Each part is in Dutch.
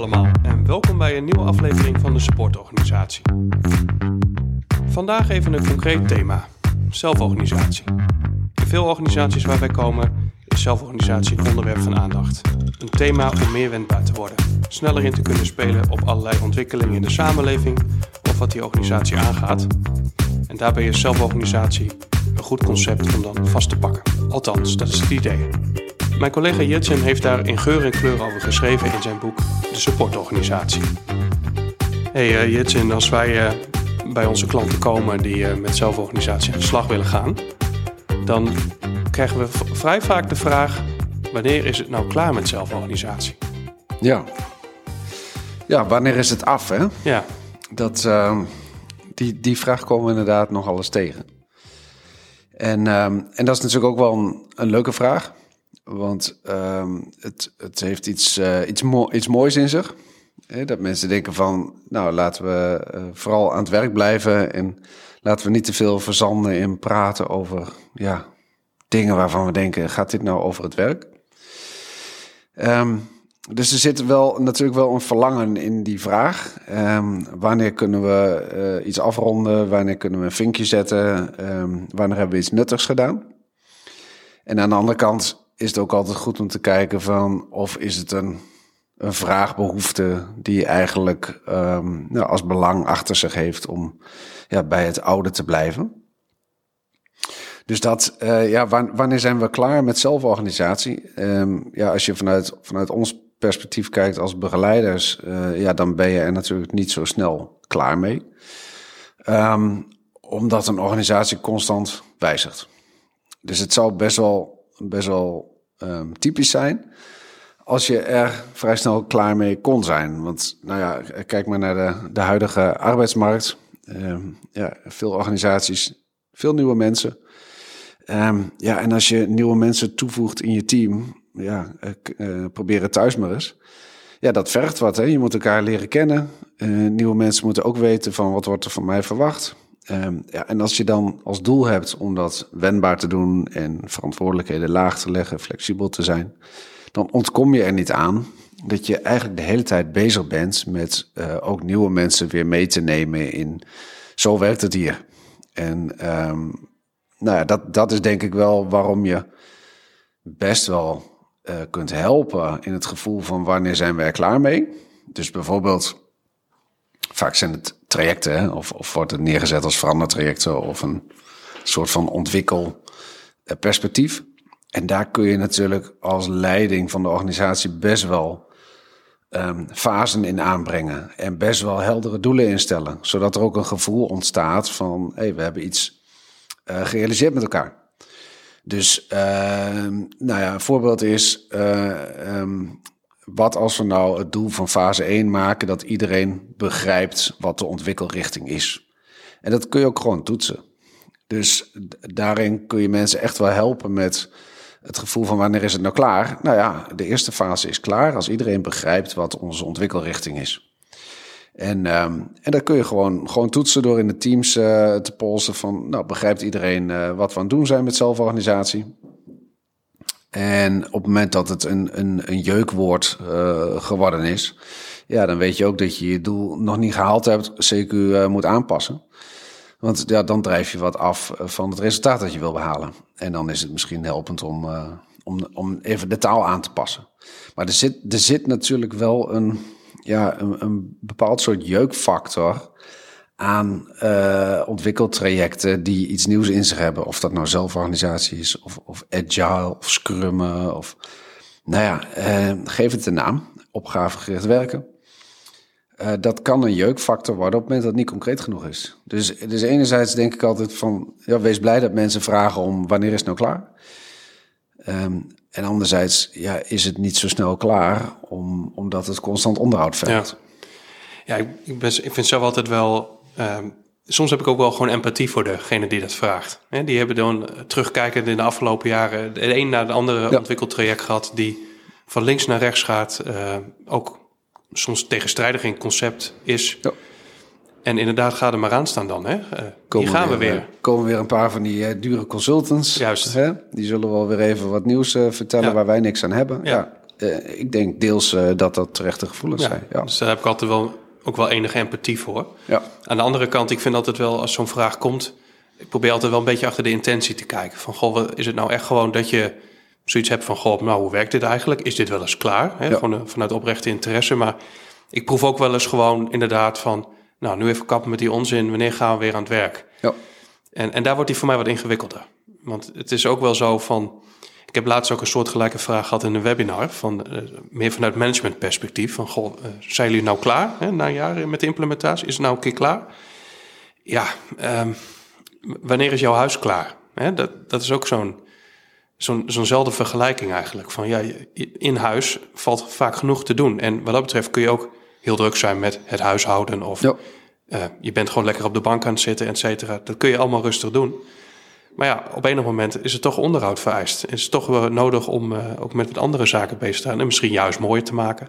allemaal en welkom bij een nieuwe aflevering van de Supportorganisatie. Vandaag even een concreet thema: zelforganisatie. In veel organisaties waar wij komen is zelforganisatie een onderwerp van aandacht. Een thema om meer wendbaar te worden, sneller in te kunnen spelen op allerlei ontwikkelingen in de samenleving of wat die organisatie aangaat. En daarbij is zelforganisatie een goed concept om dan vast te pakken. Althans, dat is het idee. Mijn collega Jitsen heeft daar in geur en kleur over geschreven in zijn boek De Supportorganisatie. Hey uh, Jitsen, als wij uh, bij onze klanten komen die uh, met zelforganisatie aan de slag willen gaan, dan krijgen we vrij vaak de vraag: wanneer is het nou klaar met zelforganisatie? Ja. Ja, wanneer is het af, hè? Ja. Dat, uh, die, die vraag komen we inderdaad nog alles tegen. En, um, en dat is natuurlijk ook wel een, een leuke vraag. Want um, het, het heeft iets, uh, iets, mo iets moois in zich. Hè? Dat mensen denken van, nou laten we uh, vooral aan het werk blijven. En laten we niet te veel verzanden in praten over ja, dingen waarvan we denken, gaat dit nou over het werk? Um, dus er zit wel natuurlijk wel een verlangen in die vraag. Um, wanneer kunnen we uh, iets afronden? Wanneer kunnen we een vinkje zetten? Wanneer hebben we iets nuttigs gedaan? En aan de andere kant is het ook altijd goed om te kijken van of is het een, een vraagbehoefte die eigenlijk um, nou, als belang achter zich heeft om ja, bij het oude te blijven. Dus dat, uh, ja, wanneer zijn we klaar met zelforganisatie? Um, ja, als je vanuit, vanuit ons perspectief kijkt als begeleiders, uh, ja, dan ben je er natuurlijk niet zo snel klaar mee. Um, omdat een organisatie constant wijzigt. Dus het zou best wel, best wel um, typisch zijn als je er vrij snel klaar mee kon zijn. Want nou ja, kijk maar naar de, de huidige arbeidsmarkt. Um, ja, veel organisaties, veel nieuwe mensen. Um, ja, en als je nieuwe mensen toevoegt in je team, ja, uh, probeer het thuis maar eens. Ja, dat vergt wat. Hè? Je moet elkaar leren kennen. Uh, nieuwe mensen moeten ook weten van wat wordt er van mij verwacht. Um, ja, en als je dan als doel hebt om dat wendbaar te doen en verantwoordelijkheden laag te leggen, flexibel te zijn, dan ontkom je er niet aan dat je eigenlijk de hele tijd bezig bent met uh, ook nieuwe mensen weer mee te nemen in zo werkt het hier. En um, nou ja, dat, dat is denk ik wel waarom je best wel uh, kunt helpen in het gevoel van wanneer zijn we er klaar mee. Dus bijvoorbeeld, vaak zijn het trajecten hè, of, of wordt het neergezet als verandertrajecten of een soort van ontwikkelperspectief. En daar kun je natuurlijk als leiding van de organisatie best wel um, fasen in aanbrengen en best wel heldere doelen instellen, zodat er ook een gevoel ontstaat van hé, hey, we hebben iets uh, gerealiseerd met elkaar. Dus, uh, nou ja, een voorbeeld is, uh, um, wat als we nou het doel van fase 1 maken dat iedereen begrijpt wat de ontwikkelrichting is. En dat kun je ook gewoon toetsen. Dus daarin kun je mensen echt wel helpen met het gevoel van wanneer is het nou klaar? Nou ja, de eerste fase is klaar als iedereen begrijpt wat onze ontwikkelrichting is. En, um, en dat kun je gewoon, gewoon toetsen door in de teams uh, te polsen van, nou, begrijpt iedereen uh, wat we aan het doen zijn met zelforganisatie? En op het moment dat het een, een, een jeukwoord uh, geworden is, ja, dan weet je ook dat je je doel nog niet gehaald hebt, CQ moet aanpassen. Want ja, dan drijf je wat af van het resultaat dat je wil behalen. En dan is het misschien helpend om, om, om even de taal aan te passen. Maar er zit, er zit natuurlijk wel een ja, een, een bepaald soort jeukfactor aan uh, ontwikkeltrajecten die iets nieuws in zich hebben. Of dat nou zelforganisatie is, of, of agile, of scrummen, of... Nou ja, uh, geef het een naam. Opgavegericht werken. Uh, dat kan een jeukfactor worden op het moment dat het niet concreet genoeg is. Dus, dus enerzijds denk ik altijd van... Ja, wees blij dat mensen vragen om wanneer is het nou klaar? Um, en anderzijds ja, is het niet zo snel klaar, om, omdat het constant onderhoud vergt. Ja, ja ik, ben, ik vind zelf altijd wel. Um, soms heb ik ook wel gewoon empathie voor degene die dat vraagt. He, die hebben dan terugkijkend in de afgelopen jaren de een naar de andere ja. ontwikkeltraject gehad, die van links naar rechts gaat. Uh, ook soms tegenstrijdig in concept is. Ja. En inderdaad, ga er maar aan staan dan. Hè? Uh, hier gaan we weer. weer. komen weer een paar van die uh, dure consultants. Juist. Hè? Die zullen wel weer even wat nieuws vertellen ja. waar wij niks aan hebben. Ja. eh, ik denk deels dat dat terechte gevoelens zijn. Ja. Dus daar heb ik altijd wel, ook wel enige empathie voor. Ja. Aan de andere kant, ik vind altijd wel, als zo'n vraag komt... ik probeer altijd wel een beetje achter de intentie te kijken. Van, goh, is het nou echt gewoon dat je zoiets hebt van... goh, nou, hoe werkt dit eigenlijk? Is dit wel eens klaar? Hè? Gewoon vanuit oprechte interesse. Maar ik proef ook wel eens gewoon inderdaad van... nou, nu even kappen met die onzin. Wanneer gaan we weer aan het werk? Ja. En, en daar wordt die voor mij wat ingewikkelder. Want het is ook wel zo van... Ik heb laatst ook een soortgelijke vraag gehad in een webinar. Van, uh, meer vanuit managementperspectief. Van, goh, uh, zijn jullie nou klaar hè, na jaar met de implementatie? Is het nou een keer klaar? Ja, um, wanneer is jouw huis klaar? Hè, dat, dat is ook zo'n zo'n zo'nzelfde vergelijking eigenlijk. Van ja, in huis valt vaak genoeg te doen. En wat dat betreft kun je ook heel druk zijn met het huishouden. Of ja. uh, je bent gewoon lekker op de bank aan het zitten, et cetera. Dat kun je allemaal rustig doen. Maar ja, op enig moment is het toch onderhoud vereist. Is het toch wel nodig om uh, ook met andere zaken bezig te zijn. En misschien juist mooier te maken.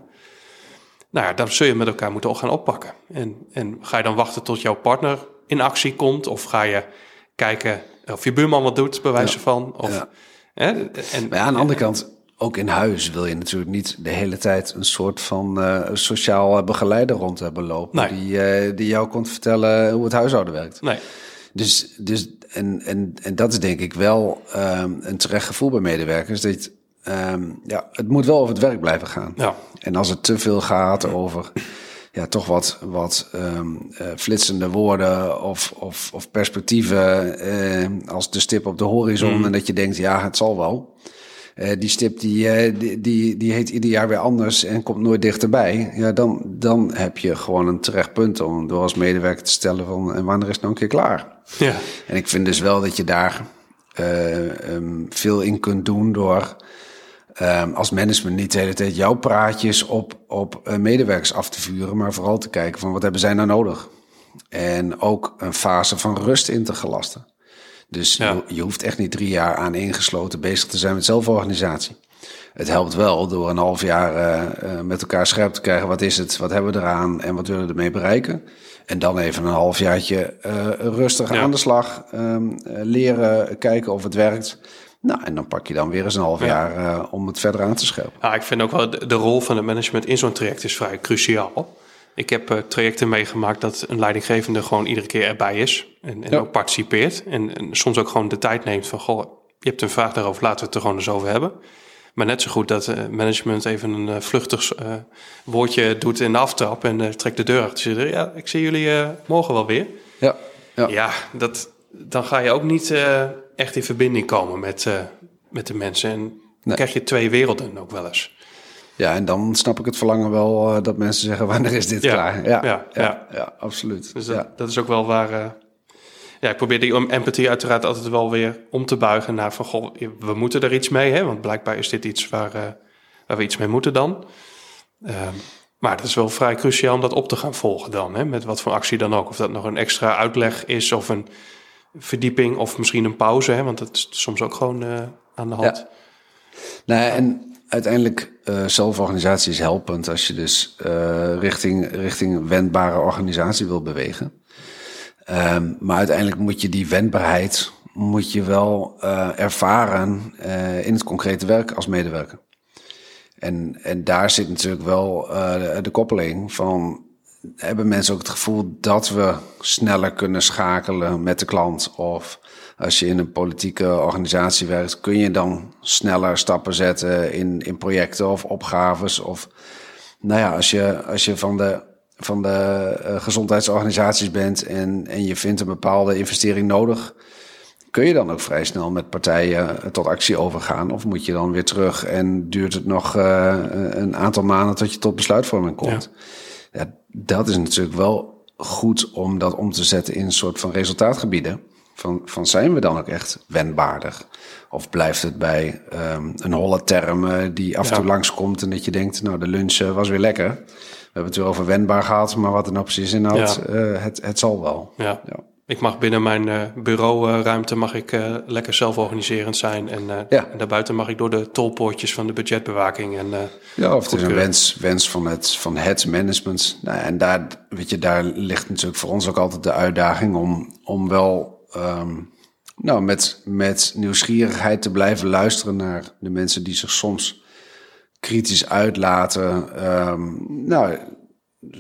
Nou ja, dan zul je met elkaar moeten gaan oppakken. En, en ga je dan wachten tot jouw partner in actie komt? Of ga je kijken of je buurman wat doet, bij wijze ja. van? Of, ja. Hè? En, maar ja, aan de andere kant, ook in huis wil je natuurlijk niet de hele tijd een soort van uh, sociaal begeleider rond hebben lopen. Nee. Die, uh, die jou komt vertellen hoe het huishouden werkt. Nee. Dus, dus en, en, en dat is denk ik wel um, een terecht gevoel bij medewerkers. Dat um, ja, het moet wel over het werk blijven gaan. Ja. En als het te veel gaat over ja, toch wat, wat um, uh, flitsende woorden of, of, of perspectieven uh, als de stip op de horizon. Mm. En dat je denkt, ja, het zal wel. Uh, die stip die, die, die, die heet ieder jaar weer anders en komt nooit dichterbij. Ja, dan, dan heb je gewoon een terecht punt om door als medewerker te stellen van en wanneer is het nou een keer klaar? Ja. En ik vind dus wel dat je daar um, veel in kunt doen door um, als management niet de hele tijd jouw praatjes op, op uh, medewerkers af te vuren, maar vooral te kijken van wat hebben zij nou nodig? En ook een fase van rust in te gelasten. Dus ja. je, je, hoeft echt niet drie jaar aan ingesloten bezig te zijn met zelforganisatie. Het helpt wel door een half jaar uh, uh, met elkaar scherp te krijgen. Wat is het? Wat hebben we eraan? En wat willen we ermee bereiken? En dan even een halfjaartje uh, rustig ja. aan de slag. Um, leren, kijken of het werkt. Nou, en dan pak je dan weer eens een half jaar ja. om het verder aan te scherpen. Ja, ik vind ook wel de, de rol van het management in zo'n traject is vrij cruciaal. Ik heb uh, trajecten meegemaakt dat een leidinggevende gewoon iedere keer erbij is. En, en ja. ook participeert. En, en, soms ook gewoon de tijd neemt van, goh, je hebt een vraag daarover, laten we het er gewoon eens over hebben. Maar net zo goed dat uh, management even een uh, vluchtig woordje doet in de aftrap en trekt de deur achter zich. Ja, ik zie jullie morgen wel weer. Ja, ja. ja dat, dan ga je ook niet echt in verbinding komen met, met de mensen. En dan nee. krijg je twee werelden ook wel eens. Ja, en dan snap ik het verlangen wel uh, dat mensen zeggen: wanneer is dit ja, klaar? Ja, ja, ja, ja absoluut. Dus dat, dat is ook wel waar. Uh, ja, ik probeer die empathie uiteraard altijd wel weer om te buigen naar van: goh, we moeten er iets mee, hè? Want blijkbaar is dit iets waar, uh, waar we iets mee moeten dan. maar het is wel vrij cruciaal om dat op te gaan volgen dan, hè? Met wat voor actie dan ook. Of dat nog een extra uitleg is of een verdieping of misschien een pauze, hè? Want dat is soms ook gewoon aan de hand. Ja. Nou, en uiteindelijk uh, zelforganisatie is helpend als je dus uh, richting, richting wendbare organisatie wil bewegen. Um, maar uiteindelijk moet je die wendbaarheid moet je wel uh, ervaren in het concrete werk als medewerker. En, en daar zit natuurlijk wel de, de koppeling van hebben mensen ook het gevoel dat we sneller kunnen schakelen met de klant of als je in een politieke organisatie werkt, kun je dan sneller stappen zetten in, in projecten of opgaves. Of nou ja, als je, als je van de, van de uh, gezondheidsorganisaties bent en, en je vindt een bepaalde investering nodig, kun je dan ook vrij snel met partijen tot actie overgaan? Of moet je dan weer terug en duurt het nog uh, een aantal maanden tot je tot besluitvorming komt? Ja. ja, dat is natuurlijk wel goed om dat om te zetten in een soort van resultaatgebieden. Van, van zijn we dan ook echt wendbaardig? Of blijft het bij um, een holle term uh, die af en toe ja. langskomt en dat je denkt, nou de lunch uh, was weer lekker. We hebben het weer over wendbaar gehad, maar wat er nou precies inhoudt, ja. uh, het, het zal wel. Ja. ja. Ik mag binnen mijn bureauruimte mag ik lekker zelforganiserend zijn. En, ja. en daarbuiten mag ik door de tolpoortjes van de budgetbewaking. En, ja, of het is een wens, wens van, het, van het management. Nou, en daar, weet je, daar ligt natuurlijk voor ons ook altijd de uitdaging om, om wel um, nou, met, met nieuwsgierigheid te blijven luisteren naar de mensen die zich soms kritisch uitlaten. Ehm, nou,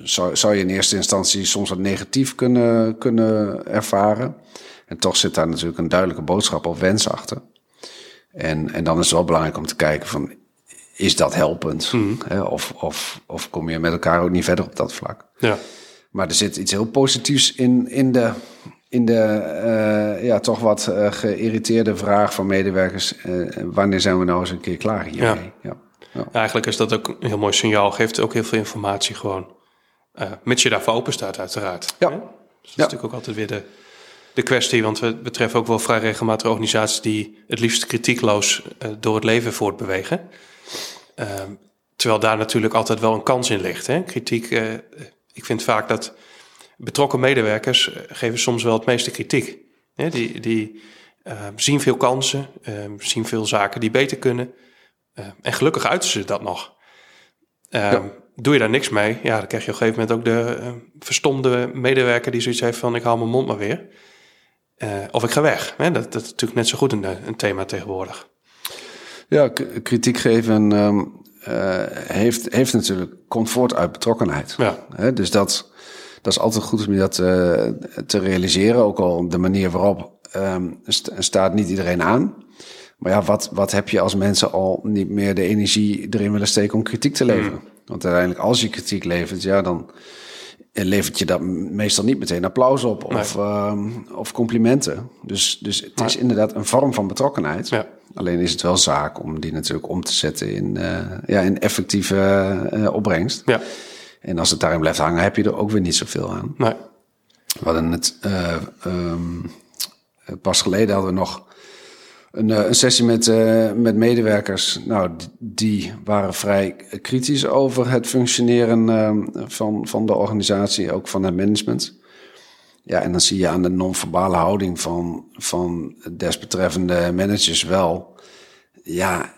zou, zou je in eerste instantie soms wat negatief kunnen, kunnen ervaren. En toch zit daar natuurlijk een duidelijke boodschap of wens achter. En, en dan is het wel belangrijk om te kijken van, is dat helpend? Mhm. Hè, of, of, of kom je met elkaar ook niet verder op dat vlak? Ja. Maar er zit iets heel positiefs in, in de, in de eh, ja, toch wat eh, geïrriteerde vraag van medewerkers. eh, wanneer zijn we nou eens een keer klaar hiermee? Ja. Ja. Eigenlijk is dat ook een heel mooi signaal. Geeft ook heel veel informatie gewoon. mits je daarvoor open staat, uiteraard. Ja. Hè? Dus dat is Ja. natuurlijk ook altijd weer de, de kwestie. Want we betreffen ook wel vrij regelmatig organisaties die het liefst kritiekloos door het leven voortbewegen. Ehm, terwijl daar natuurlijk altijd wel een kans in ligt. Hè? Kritiek, ik vind vaak dat betrokken medewerkers geven soms wel het meeste kritiek. Die, die eh, zien veel kansen, eh, zien veel zaken die beter kunnen. Eh, en gelukkig uiten ze dat nog. Doe je daar niks mee, ja, dan krijg je op een gegeven moment ook de verstomde medewerker die zoiets heeft van ik haal mijn mond maar weer. Eh, of ik ga weg. Dat, dat is natuurlijk net zo goed een, een thema tegenwoordig. Ja, kritiek geven ehm, eh, heeft, heeft natuurlijk, komt voort uit betrokkenheid. Ja. Dus dat, dat is altijd goed om je dat eh, te realiseren. Ook al de manier waarop ehm, st- staat niet iedereen aan. Maar ja, wat, wat heb je als mensen al niet meer de energie erin willen steken om kritiek te leveren? Want uiteindelijk, als je kritiek levert, ja, dan levert je dat meestal niet meteen applaus op of, ehm, of complimenten. Dus, dus het is inderdaad een vorm van betrokkenheid. Ja. Alleen is het wel zaak om die natuurlijk om te zetten in, eh, ja, in effectieve eh, opbrengst. Ja, En als het daarin blijft hangen, heb je er ook weer niet zoveel aan. nee. We hadden het eh, ehm, pas geleden hadden we nog een, eh, een sessie met, eh, met medewerkers. Nou, die waren vrij kritisch over het functioneren ehm, van, van de organisatie, ook van het management. Ja, en dan zie je aan de non-verbale houding van, van desbetreffende managers wel. Ja,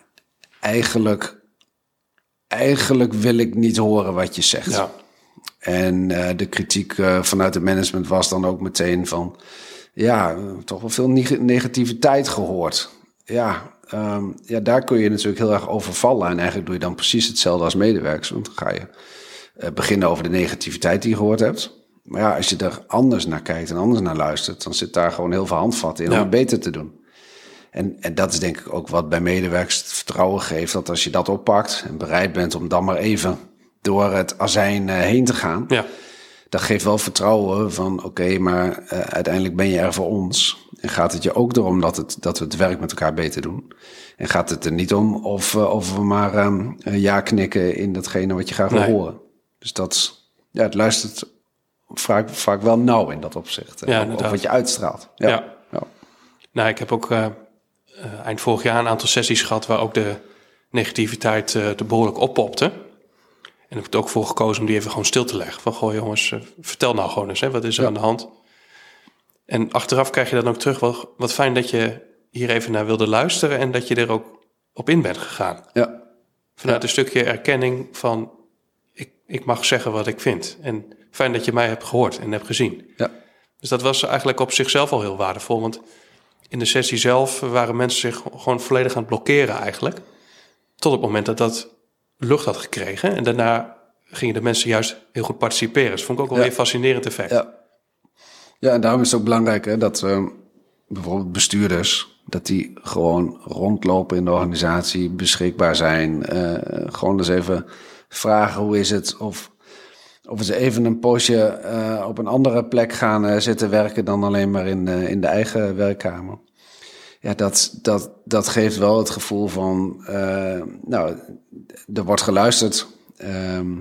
eigenlijk, eigenlijk wil ik niet horen wat je zegt. Ja, En eh, de kritiek eh, vanuit het management was dan ook meteen van... ja, toch wel veel neg- negativiteit gehoord. Ja, ehm, ja, daar kun je natuurlijk heel erg over vallen. En eigenlijk doe je dan precies hetzelfde als medewerkers. Want dan ga je eh, beginnen over de negativiteit die je gehoord hebt. Maar ja, als je er anders naar kijkt en anders naar luistert... dan zit daar gewoon heel veel handvatten in om het beter te doen. En, en dat is denk ik ook wat bij medewerkers het vertrouwen geeft... dat als je dat oppakt en bereid bent om dan maar even door het azijn eh, heen te gaan... ja, dat geeft wel vertrouwen van oké, maar eh, uiteindelijk ben je er voor ons. En gaat het je ook erom dat, het, dat we het werk met elkaar beter doen. En gaat het er niet om of, eh, of we maar ehm, ja knikken in datgene wat je graag wil Nee. horen. Dus dat, ja, het luistert vaak, vaak wel nauw in dat opzicht. Ja, inderdaad. wat je uitstraalt. Ja. Ja. ja. Nou, ik heb ook eh, eind vorig jaar een aantal sessies gehad waar ook de negativiteit eh er behoorlijk oppopte. En ik heb er ook voor gekozen om die even gewoon stil te leggen. Van, goh jongens, eh, vertel nou gewoon eens, hè, wat is er Ja. aan de hand? En achteraf krijg je dan ook terug, wat, wat fijn dat je hier even naar wilde luisteren en dat je er ook op in bent gegaan. ja. Vanuit een stukje erkenning van, ik, ik mag zeggen wat ik vind. En fijn dat je mij hebt gehoord en hebt gezien. ja. Dus dat was eigenlijk op zichzelf al heel waardevol. Want in de sessie zelf waren mensen zich gewoon volledig aan het blokkeren eigenlijk. Tot het moment dat dat lucht had gekregen. En daarna gingen de mensen juist heel goed participeren. Dus dat vond ik ook wel Ja. weer een fascinerend effect. Ja. ja, en daarom is het ook belangrijk hè, dat eh, bijvoorbeeld bestuurders, dat die gewoon rondlopen in de organisatie, beschikbaar zijn. eh, gewoon eens even vragen hoe is het of, of ze even een poosje eh, op een andere plek gaan eh, zitten werken dan alleen maar in, eh, in de eigen werkkamer. Ja, dat, dat, dat geeft wel het gevoel van, nou, er wordt geluisterd. Ehm,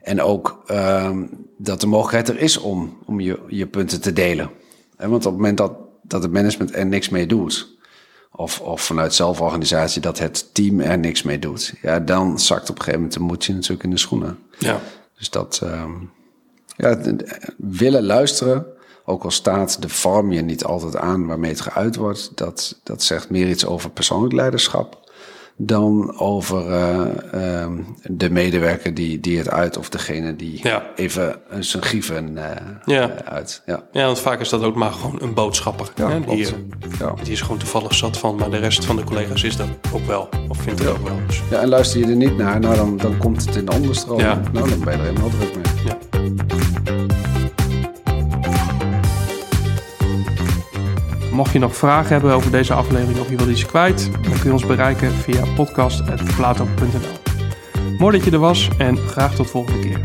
en ook ehm, dat de mogelijkheid er is om, om je, je punten te delen. Hè, want op het moment dat, dat het management er niks mee doet, of, of vanuit zelforganisatie dat het team er niks mee doet, ja, dan zakt op een gegeven moment de moedje natuurlijk in de schoenen. Ja. Dus dat ehm, ja, het- willen luisteren, ook al staat de vorm je niet altijd aan waarmee het geuit wordt, dat, dat zegt meer iets over persoonlijk leiderschap dan over eh, ehm, de medewerker die, die het uit of degene die Ja. even een zijn grieven eh, Ja. eh, uit. Ja, Ja, want vaak is dat ook maar gewoon een boodschapper. ja, hè, die, die is gewoon toevallig zat van, maar de rest van de collega's is dat ook wel. Of vindt het ook wel. Dus, ja, en luister je er niet naar, nou dan, dan komt het in de onderstroom. Nou, dan ben je er helemaal druk mee. Mocht je nog vragen hebben over deze aflevering of je wilt iets kwijt, dan kun je ons bereiken via podcast.plato.nl. Mooi dat je er was en graag tot volgende keer.